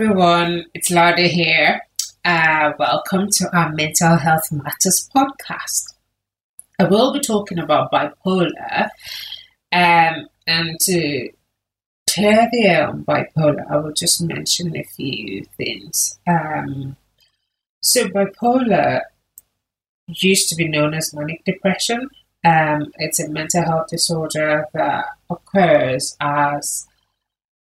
Everyone, it's Lada here. Uh, welcome to our Mental Health Matters podcast. I will be talking about bipolar, um, and to clear the air on bipolar, I will just mention a few things. Um, so, bipolar used to be known as manic depression. Um, it's a mental health disorder that occurs as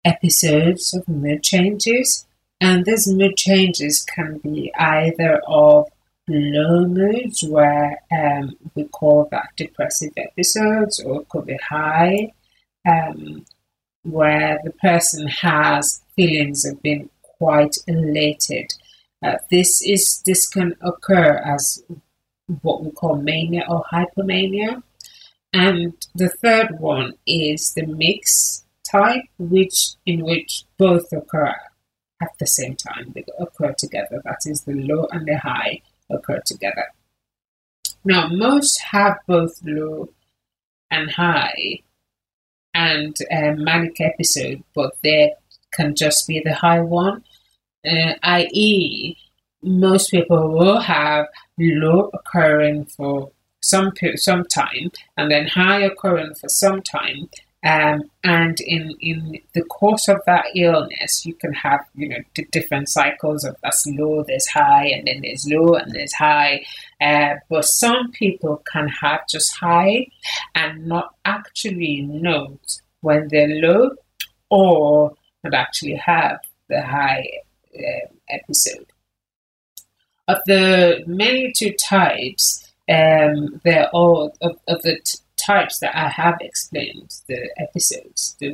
episodes of mood changes, and these mood changes can be either of low moods, where um, we call that depressive episodes, or it could be high, um, where the person has feelings of being quite elated. Uh, this is this can occur as what we call mania or hypomania. And the third one is the mix type, which in which both occur at the same time. They occur together. That is, the low and the high occur together. Now, most have both low and high and a manic episode, but there can just be the high one, uh, i.e., most people will have low occurring for some some time and then high occurring for some time um, and in, in the course of that illness, you can have, you know, d- different cycles of that's low, there's high, and then there's low, and there's high. Uh, but some people can have just high and not actually note when they're low or not actually have the high uh, episode. Of the many two types, um, they're all of, of the t- types that I have explained, the episodes, the,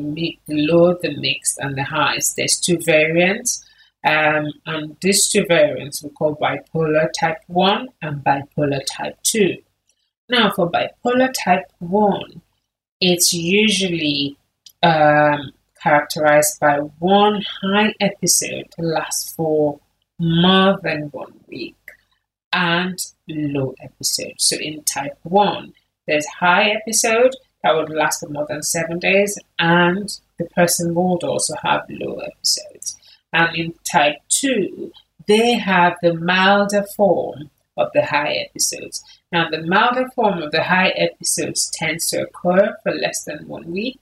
the low, the mixed, and the highs, there's two variants. Um, and these two variants we call bipolar type 1 and bipolar type 2. Now, for bipolar type 1, it's usually um, characterized by one high episode to last for more than one week and low episode. So in type 1, there's high episode that would last for more than seven days, and the person would also have low episodes. And in type 2, they have the milder form of the high episodes. Now, the milder form of the high episodes tends to occur for less than one week,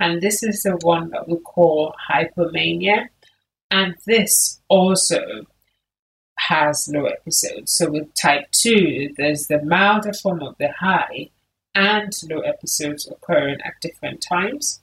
and this is the one that we call hypomania. And this also has low episodes. So with type 2, there's the milder form of the high, and low episodes occurring at different times.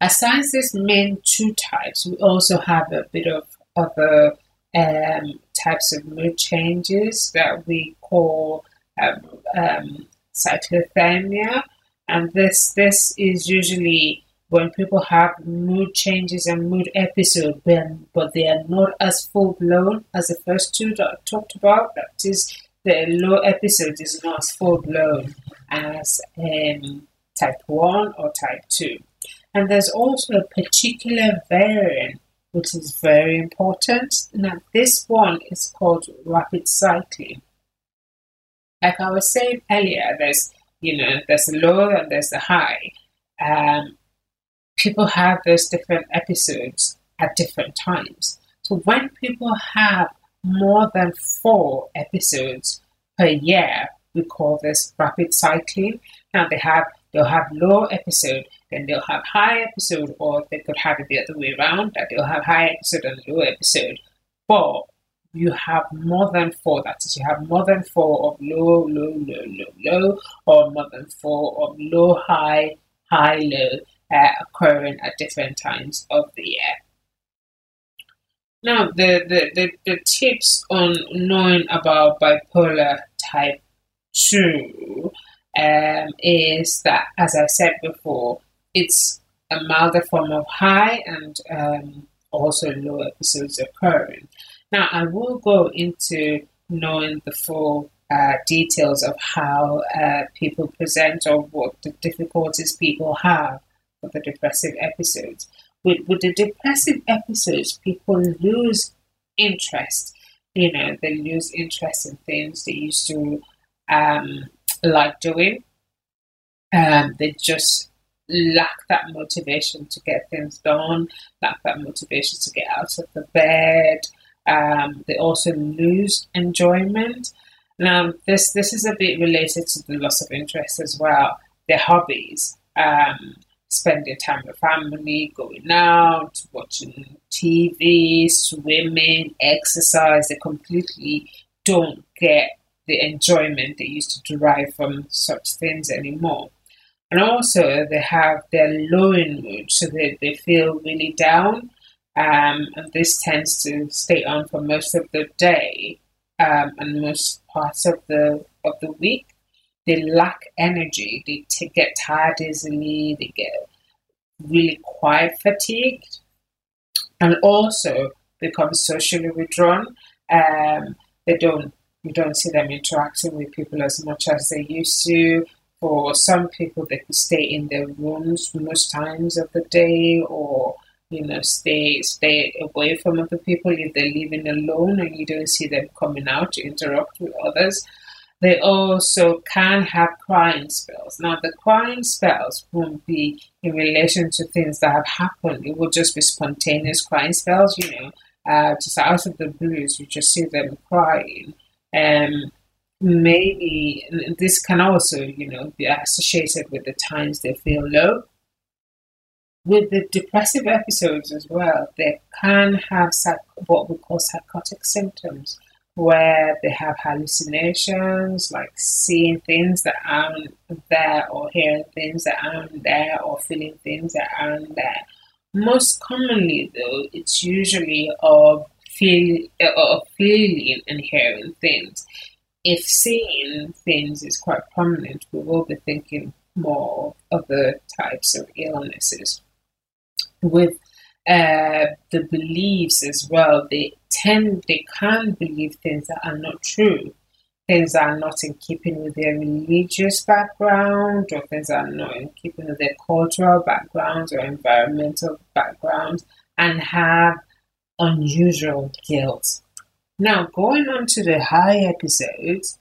Aside these main two types, we also have a bit of other um, types of mood changes that we call um, um, cyclothymia, and this this is usually when people have mood changes and mood episodes, but they are not as full blown as the first two that I talked about. That is the low episode is not as full blown as um, type 1 or type 2. And there's also a particular variant which is very important. Now, this one is called rapid cycling. Like I was saying earlier, there's you know there's a low and there's a high. Um, people have those different episodes at different times. So when people have more than four episodes per year. We call this rapid cycling. Now they have they'll have low episode, then they'll have high episode, or they could have it the other way around, that they'll have high episode and low episode. But you have more than four. That is, you have more than four of low, low, low, low, low, or more than four of low, high, high, low uh, occurring at different times of the year. Now, the, the, the, the tips on knowing about bipolar type 2 um, is that, as I said before, it's a milder form of high and um, also low episodes occurring. Now, I will go into knowing the full uh, details of how uh, people present or what the difficulties people have with the depressive episodes. With, with the depressive episodes, people lose interest. You know, they lose interest in things they used to um, like doing. Um, they just lack that motivation to get things done, lack that motivation to get out of the bed. Um, they also lose enjoyment. Now, this this is a bit related to the loss of interest as well. Their hobbies, um, spending time with family, going out, watching TV, swimming, exercise. They completely don't get the enjoyment they used to derive from such things anymore. And also, they have their low in mood, so they, they feel really down. Um, and this tends to stay on for most of the day um, and most parts of the of the week. They lack energy. They t- get tired easily. They get really quite fatigued, and also become socially withdrawn. Um, they don't you don't see them interacting with people as much as they used to. For some people, they could stay in their rooms most times of the day, or you know, stay stay away from other people if they're living alone and you don't see them coming out to interact with others. They also can have crying spells. Now, the crying spells won't be in relation to things that have happened. It will just be spontaneous crying spells, you know, uh, just out of the blues. You just see them crying. Um, maybe this can also, you know, be associated with the times they feel low. With the depressive episodes as well, they can have psych- what we call psychotic symptoms, where they have hallucinations, like seeing things that aren't there, or hearing things that aren't there, or feeling things that aren't there. Most commonly, though, it's usually of feel uh, of feeling and hearing things. If seeing things is quite prominent, we will be thinking more of the types of illnesses. With uh, the beliefs as well, they tend they can believe things that are not true, things that are not in keeping with their religious background, or things that are not in keeping with their cultural backgrounds or environmental backgrounds, and have unusual guilt. Now, going on to the high episodes,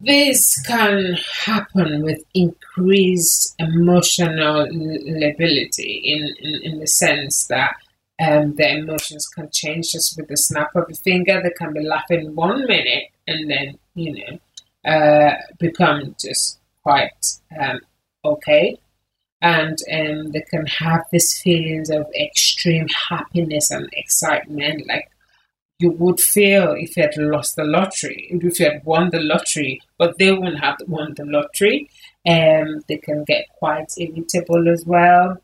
this can happen with increased emotional lability in, in, in the sense that um, the emotions can change just with the snap of a finger. They can be laughing one minute and then, you know, uh, become just quite um, okay and um, they can have these feelings of extreme happiness and excitement like you would feel if you had lost the lottery if you had won the lottery but they wouldn't have won the lottery um, they can get quite irritable as well.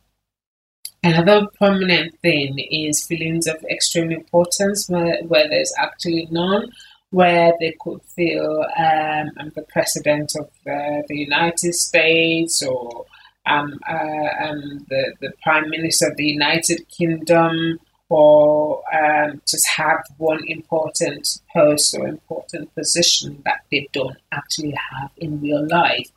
Another prominent thing is feelings of extreme importance where, where there's actually none where they could feel um, I'm the president of uh, the United States or uh, um, the, the Prime Minister of the United Kingdom or um, just have one important post or important position that they don't actually have in real life.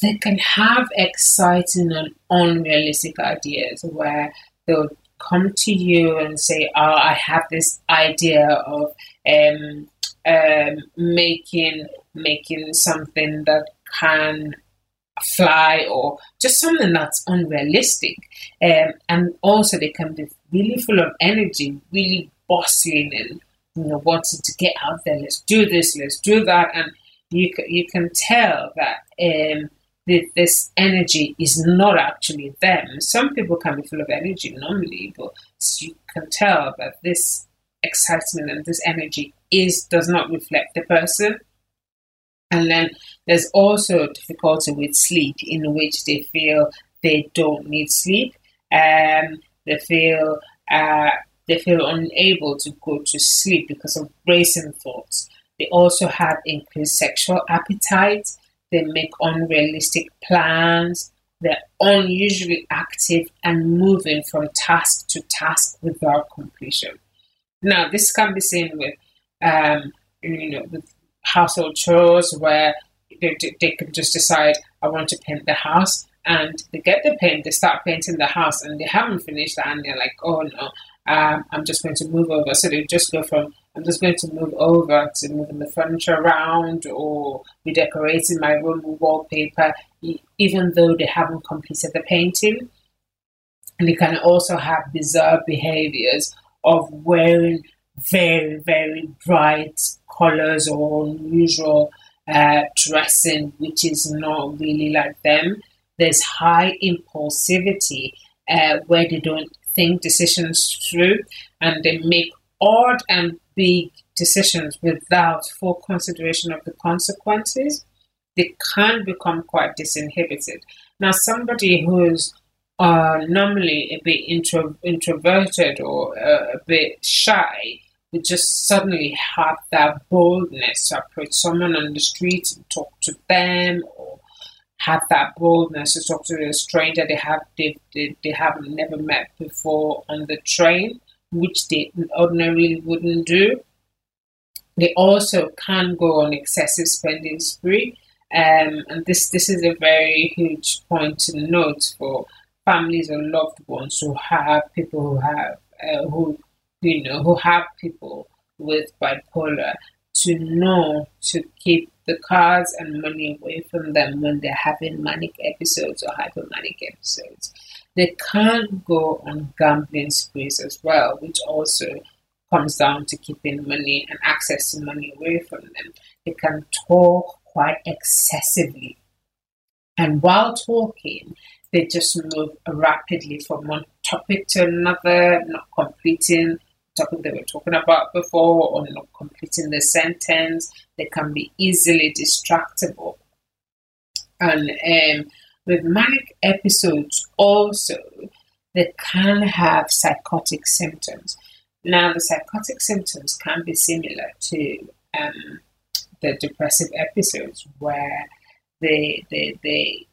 They can have exciting and unrealistic ideas where they'll come to you and say, "Oh, I have this idea of um, um, making making something that can fly or just something that's unrealistic. Um, and also, they can be really full of energy, really bustling and you know wanting to get out there. Let's do this. Let's do that. And you you can tell that um, this energy is not actually them. Some people can be full of energy normally, but you can tell that this excitement and this energy is does not reflect the person. And then there's also difficulty with sleep, in which they feel they don't need sleep. Um, they feel uh, they feel unable to go to sleep because of racing thoughts. They also have increased sexual appetite. They make unrealistic plans, they're unusually active and moving from task to task without completion. Now, this can be seen with, um, you know, with household chores where they, they can just decide, I want to paint the house, and they get the paint, they start painting the house, and they haven't finished that, and they're like, oh no, um, I'm just going to move over. So they just go from I'm just going to move over to moving the furniture around or redecorating my room with wallpaper, even though they haven't completed the painting. And they can also have bizarre behaviors of wearing very, very bright colors or unusual uh, dressing, which is not really like them. There's high impulsivity uh, where they don't think decisions through and they make odd and big decisions without full consideration of the consequences, they can become quite disinhibited. Now, somebody who's uh, normally a bit intro- introverted or uh, a bit shy would just suddenly have that boldness to approach someone on the street and talk to them have that boldness to talk to a stranger they have they, they, they have never met before on the train which they ordinarily wouldn't do. They also can go on excessive spending spree. Um, and this, this is a very huge point to note for families or loved ones who have people who have uh, who you know who have people with bipolar to know to keep the cards and money away from them when they're having manic episodes or hypomanic episodes. They can't go on gambling sprees as well, which also comes down to keeping money and access to money away from them. They can talk quite excessively. And while talking, they just move rapidly from one topic to another, not completing topic they were talking about before or not completing the sentence. They can be easily distractible. And um, with manic episodes, also, they can have psychotic symptoms. Now, the psychotic symptoms can be similar to um, the depressive episodes where they, they, they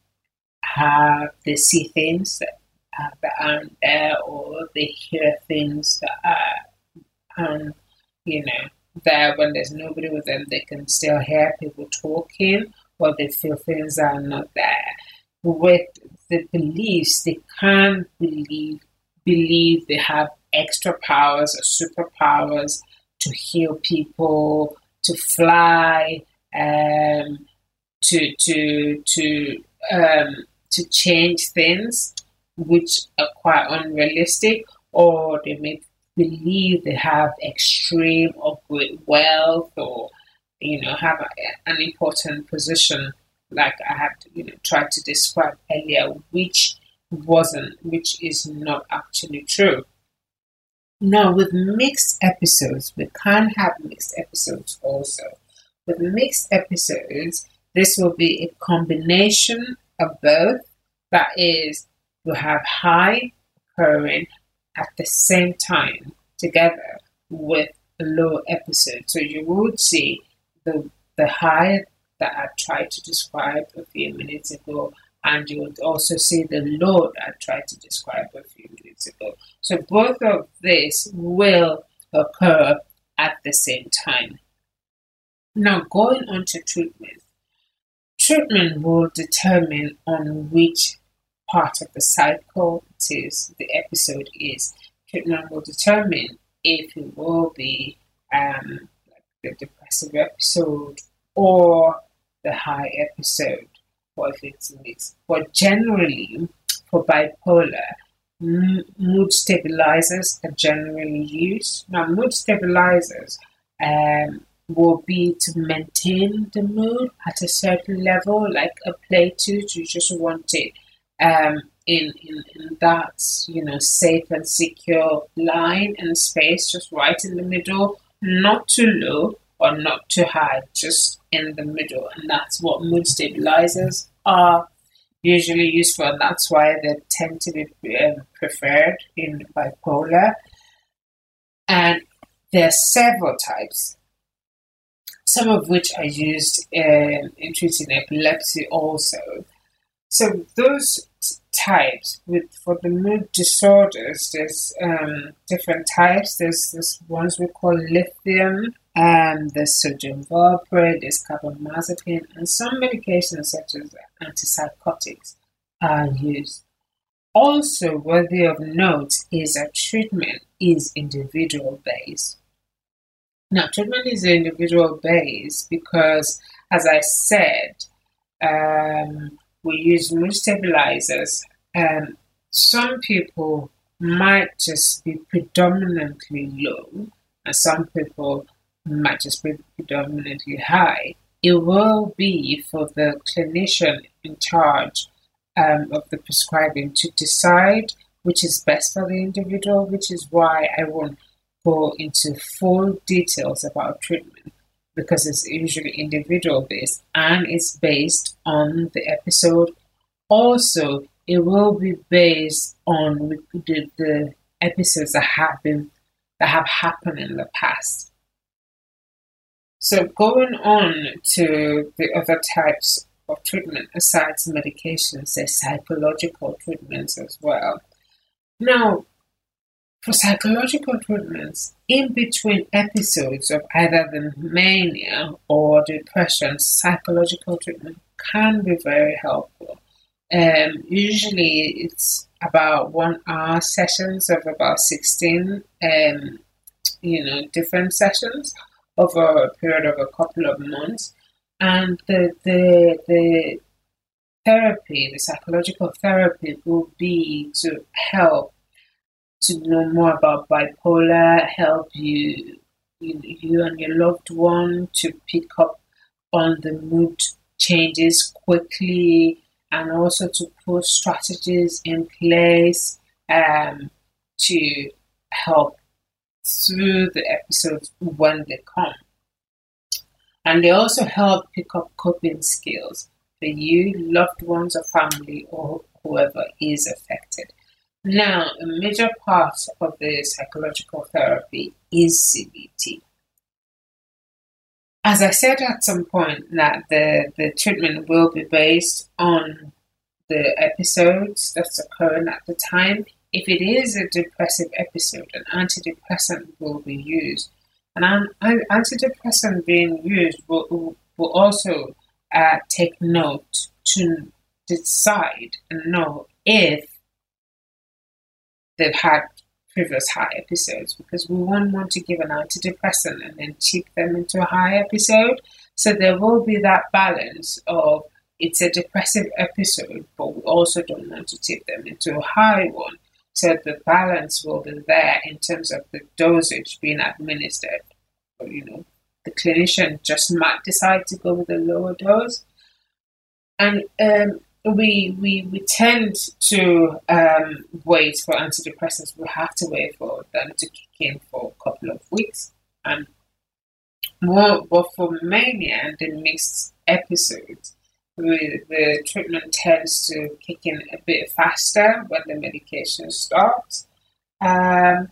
have, they see things that, uh, that aren't there or they hear things that are, um, you know, there when there's nobody with them, they can still hear people talking or they feel things are not there. With the beliefs they can't believe believe they have extra powers or superpowers to heal people, to fly, um, to to to um, to change things, which are quite unrealistic, or they may believe they have extreme or great wealth, or you know have a, an important position like I had, you know, tried to describe earlier, which wasn't, which is not actually true. Now, with mixed episodes, we can have mixed episodes also. With mixed episodes, this will be a combination of both. That is, you have high occurring at the same time together with a low episode. So you would see the the high that I tried to describe a few minutes ago, and you would also see the load I tried to describe a few minutes ago. So both of these will occur at the same time. Now, going on to treatment. Treatment will determine on which part of the cycle is, the episode is. Treatment will determine if it will be um, the depressive episode or the high episode or if it's mixed. But generally, for bipolar, m- mood stabilizers are generally used. Now, mood stabilizers um, will be to maintain the mood at a certain level, like a plateau. You just want it um, in, in, in that, you know, safe and secure line and space, just right in the middle, not too low or not too high, just in the middle. And that's what mood stabilizers are usually useful. And that's why they tend to be um, preferred in bipolar. And there are several types, some of which are used in, in treating epilepsy also. So those types with for the mood disorders, there's um, different types. There's this ones we call lithium, and um, there's sodium valproate, there's carbamazepine, and some medications such as antipsychotics are used. Also worthy of note is that treatment is individual based. Now, treatment is individual based because, as I said, um, we use mood stabilizers. Um, some people might just be predominantly low, and some people might just be predominantly high. It will be for the clinician in charge um, of the prescribing to decide which is best for the individual, which is why I won't go into full details about treatment because it's usually individual based and it's based on the episode. Also, it will be based on the, the episodes that have been that have happened in the past. So going on to the other types of treatment aside from medications, there's psychological treatments as well. Now, for psychological treatments, in between episodes of either the mania or depression, psychological treatment can be very helpful. Um, usually, it's about one hour sessions of about 16, um, you know, different sessions over a period of a couple of months. And the, the, the therapy, the psychological therapy, will be to help to know more about bipolar, help you, you, you and your loved one to pick up on the mood changes quickly and also to put strategies in place um, to help through the episodes when they come. And they also help pick up coping skills for you, loved ones, or family, or whoever is affected. Now, a major part of the psychological therapy is CBT. As I said at some point, that the, the treatment will be based on the episodes that's occurring at the time. If it is a depressive episode, an antidepressant will be used. And an, an antidepressant being used will, will also uh, take note to decide and know if they've had previous high episodes because we won't want to give an antidepressant and then tip them into a high episode. So there will be that balance of it's a depressive episode, but we also don't want to tip them into a high one. So the balance will be there in terms of the dosage being administered. You know, the clinician just might decide to go with a lower dose. And um, we we we tend to um, wait for antidepressants. We have to wait for them to kick in for a couple of weeks, and more. But for mania and the mixed episodes, we, the treatment tends to kick in a bit faster when the medication starts. Um,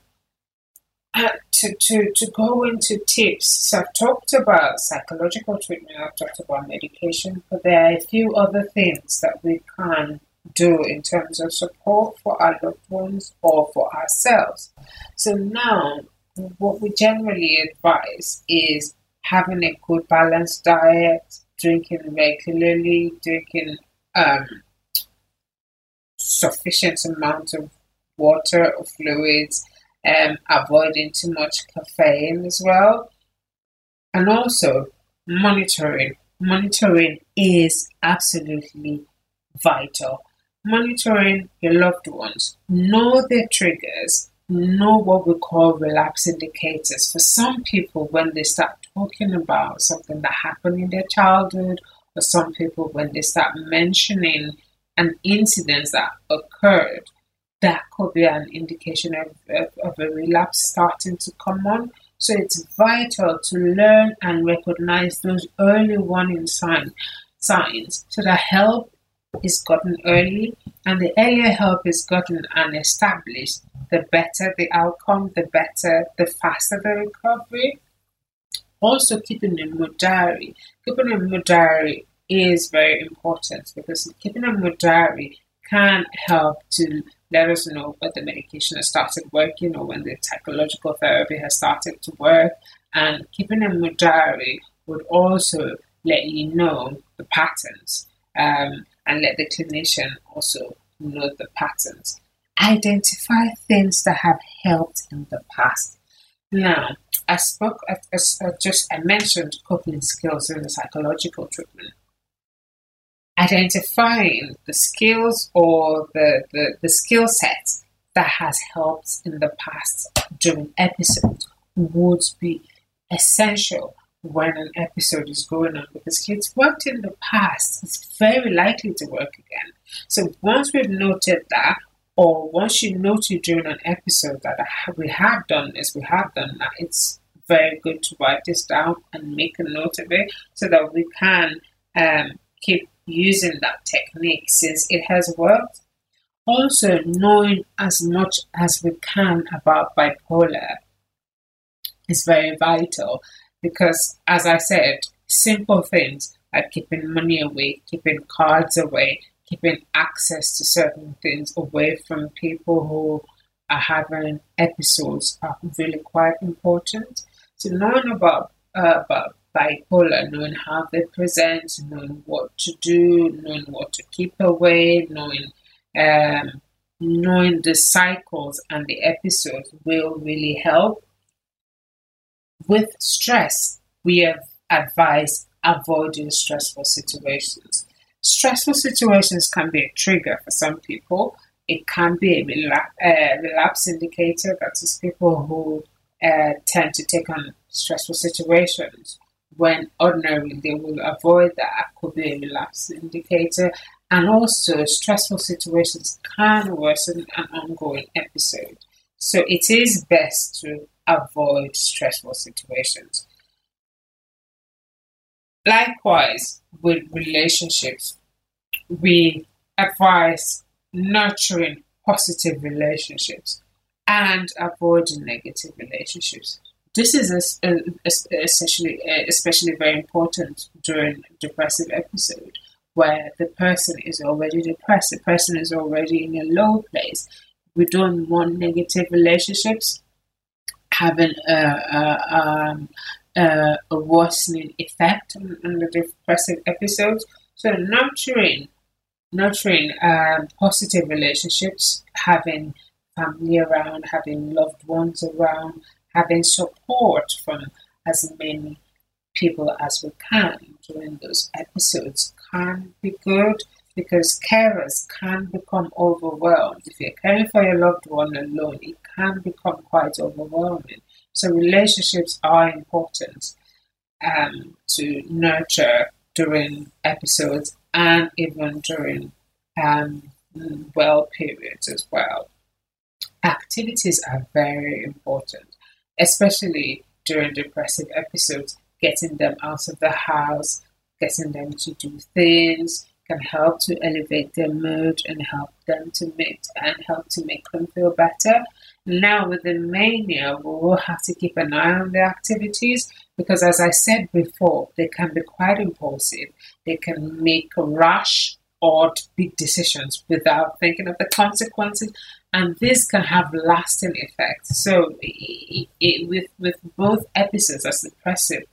uh, to, to, to go into tips, so I've talked about psychological treatment, I've talked about medication, but there are a few other things that we can do in terms of support for our loved ones or for ourselves. So now, what we generally advise is having a good balanced diet, drinking regularly, drinking um, sufficient amount of water or fluids, um, avoiding too much caffeine as well, and also monitoring. Monitoring is absolutely vital. Monitoring your loved ones, know their triggers, know what we call relapse indicators. For some people, when they start talking about something that happened in their childhood, or some people, when they start mentioning an incident that occurred, that could be an indication of, of, of a relapse starting to come on. So it's vital to learn and recognize those early warning sign, signs so that help is gotten early and the earlier help is gotten and established, the better the outcome, the better, the faster the recovery. Also keeping a mood diary. Keeping a mood diary is very important because keeping a mood diary can help to let us know when the medication has started working or when the psychological therapy has started to work. And keeping a mood diary would also let you know the patterns um, and let the clinician also know the patterns. Identify things that have helped in the past. Now, I spoke, I just I mentioned coping skills in the psychological treatment identifying the skills or the, the, the skill sets that has helped in the past during episodes would be essential when an episode is going on because if it's worked in the past, it's very likely to work again. So once we've noted that, or once you noted during an episode that we have done this, we have done that, it's very good to write this down and make a note of it so that we can um, keep using that technique since it has worked. Also, knowing as much as we can about bipolar is very vital because, as I said, simple things like keeping money away, keeping cards away, keeping access to certain things away from people who are having episodes are really quite important. So, knowing about uh, about bipolar, knowing how they present, knowing what to do, knowing what to keep away, knowing um, knowing the cycles and the episodes will really help. With stress, we have advised avoiding stressful situations. Stressful situations can be a trigger for some people. It can be a relapse, uh, relapse indicator, that is, people who uh, tend to take on stressful situations when ordinarily they will avoid be a relapse indicator. And also, stressful situations can worsen an ongoing episode. So, it is best to avoid stressful situations. Likewise, with relationships, we advise nurturing positive relationships and avoiding negative relationships. This is especially especially very important during depressive episode where the person is already depressed, the person is already in a low place. We don't want negative relationships having a, a, um, a, a worsening effect on, on, the depressive episodes. So nurturing, nurturing um, positive relationships, having family around, having loved ones around, having support from as many people as we can during those episodes can be good because carers can become overwhelmed. If you're caring for your loved one alone, it can become quite overwhelming. So, relationships are important um, to nurture during episodes and even during um, well periods as well. Activities are very important especially during depressive episodes, getting them out of the house, getting them to do things can help to elevate their mood and help them to make and help to make them feel better. Now with the mania, we will have to keep an eye on the activities because as I said before, they can be quite impulsive. They can make rash or big decisions without thinking of the consequences and this can have lasting effects. So, it, it, with with both episodes as depressive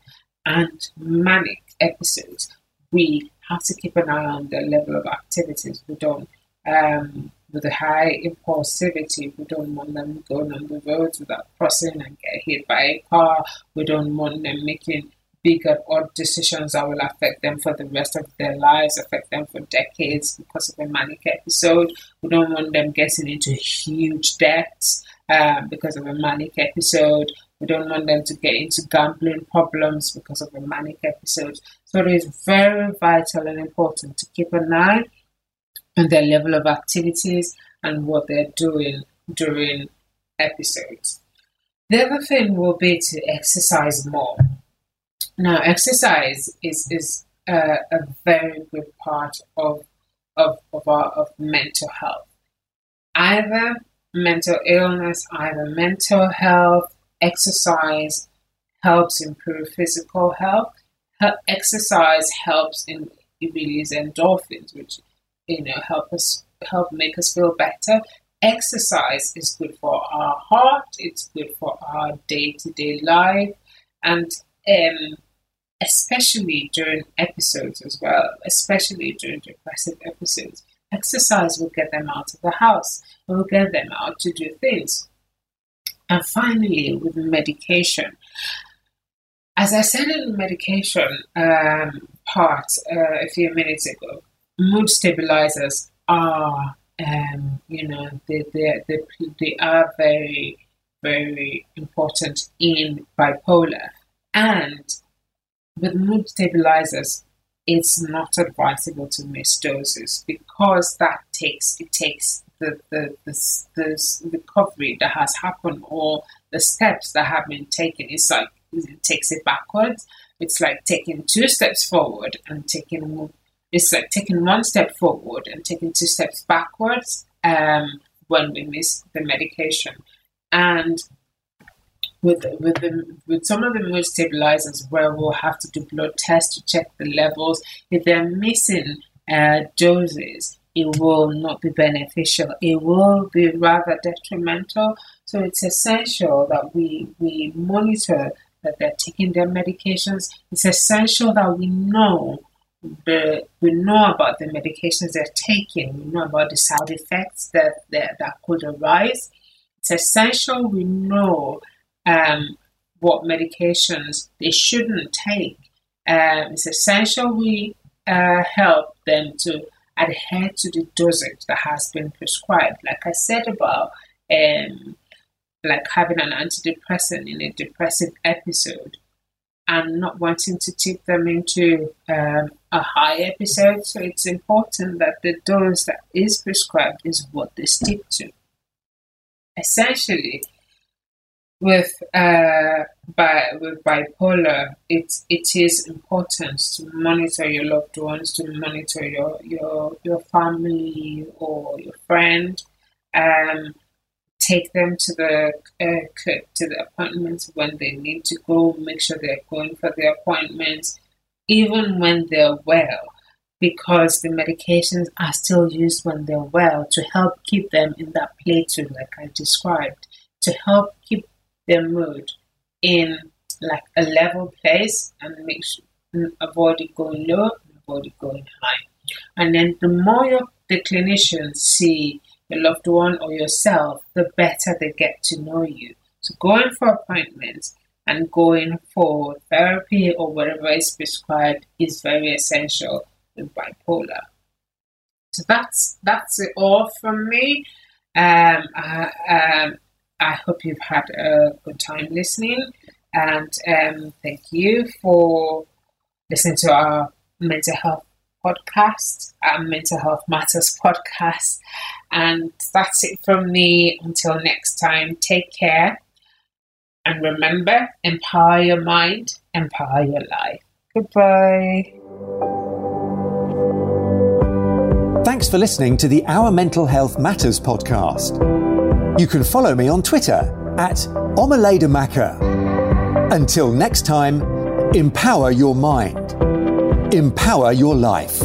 and manic episodes, we have to keep an eye on the level of activities. We don't, um, with a high impulsivity, we don't want them going on the roads without crossing and get hit by a car. We don't want them making bigger odd decisions that will affect them for the rest of their lives, affect them for decades because of a manic episode. We don't want them getting into huge debts um, because of a manic episode. We don't want them to get into gambling problems because of a manic episode. So it is very vital and important to keep an eye on their level of activities and what they're doing during episodes. The other thing will be to exercise more. Now, exercise is is a, a very good part of of of our of mental health. Either mental illness, either mental health, exercise helps improve physical health. Exercise helps in release endorphins, which you know help us help make us feel better. Exercise is good for our heart. It's good for our day to day life, and um, especially during episodes as well, especially during depressive episodes. Exercise will get them out of the house. Will get them out to do things. And finally, with medication, as I said in the medication um, part uh, a few minutes ago, mood stabilizers are, um, you know, they, they, they, they are very, very important in bipolar. And with mood stabilizers, it's not advisable to miss doses because that takes it takes the the, the, the recovery that has happened or the steps that have been taken. It's like it takes it backwards. It's like taking two steps forward and taking it's like taking one step forward and taking two steps backwards um, when we miss the medication. And with with the, with some of the mood stabilizers where we'll have to do blood tests to check the levels. If they're missing uh, doses, it will not be beneficial. It will be rather detrimental. So it's essential that we we monitor that they're taking their medications. It's essential that we know the we know about the medications they're taking. We know about the side effects that that, that could arise. It's essential we know um, what medications they shouldn't take. Um, it's essential we uh, help them to adhere to the dosage that has been prescribed. Like I said about um, like having an antidepressant in a depressive episode and not wanting to tip them into um, a high episode. So it's important that the dose that is prescribed is what they stick to. Essentially, with uh, by with bipolar, it it is important to monitor your loved ones, to monitor your your your family or your friend. Um, take them to the uh, to the appointments when they need to go. Make sure they're going for the appointments, even when they're well, because the medications are still used when they're well to help keep them in that plateau, like I described, to help keep their mood in like a level place and make sure avoid it going low and avoid it going high. And then the more your, the clinicians see your loved one or yourself, the better they get to know you. So going for appointments and going for therapy or whatever is prescribed is very essential with bipolar. So that's that's it all from me. Um, I, um, I hope you've had a good time listening, and um, thank you for listening to our mental health podcast, our Mental Health Matters podcast. And that's it from me. Until next time, take care. And remember, empower your mind, empower your life. Goodbye. Thanks for listening to the Our Mental Health Matters podcast. You can follow me on Twitter at Omaledamaka. Until next time, empower your mind, empower your life.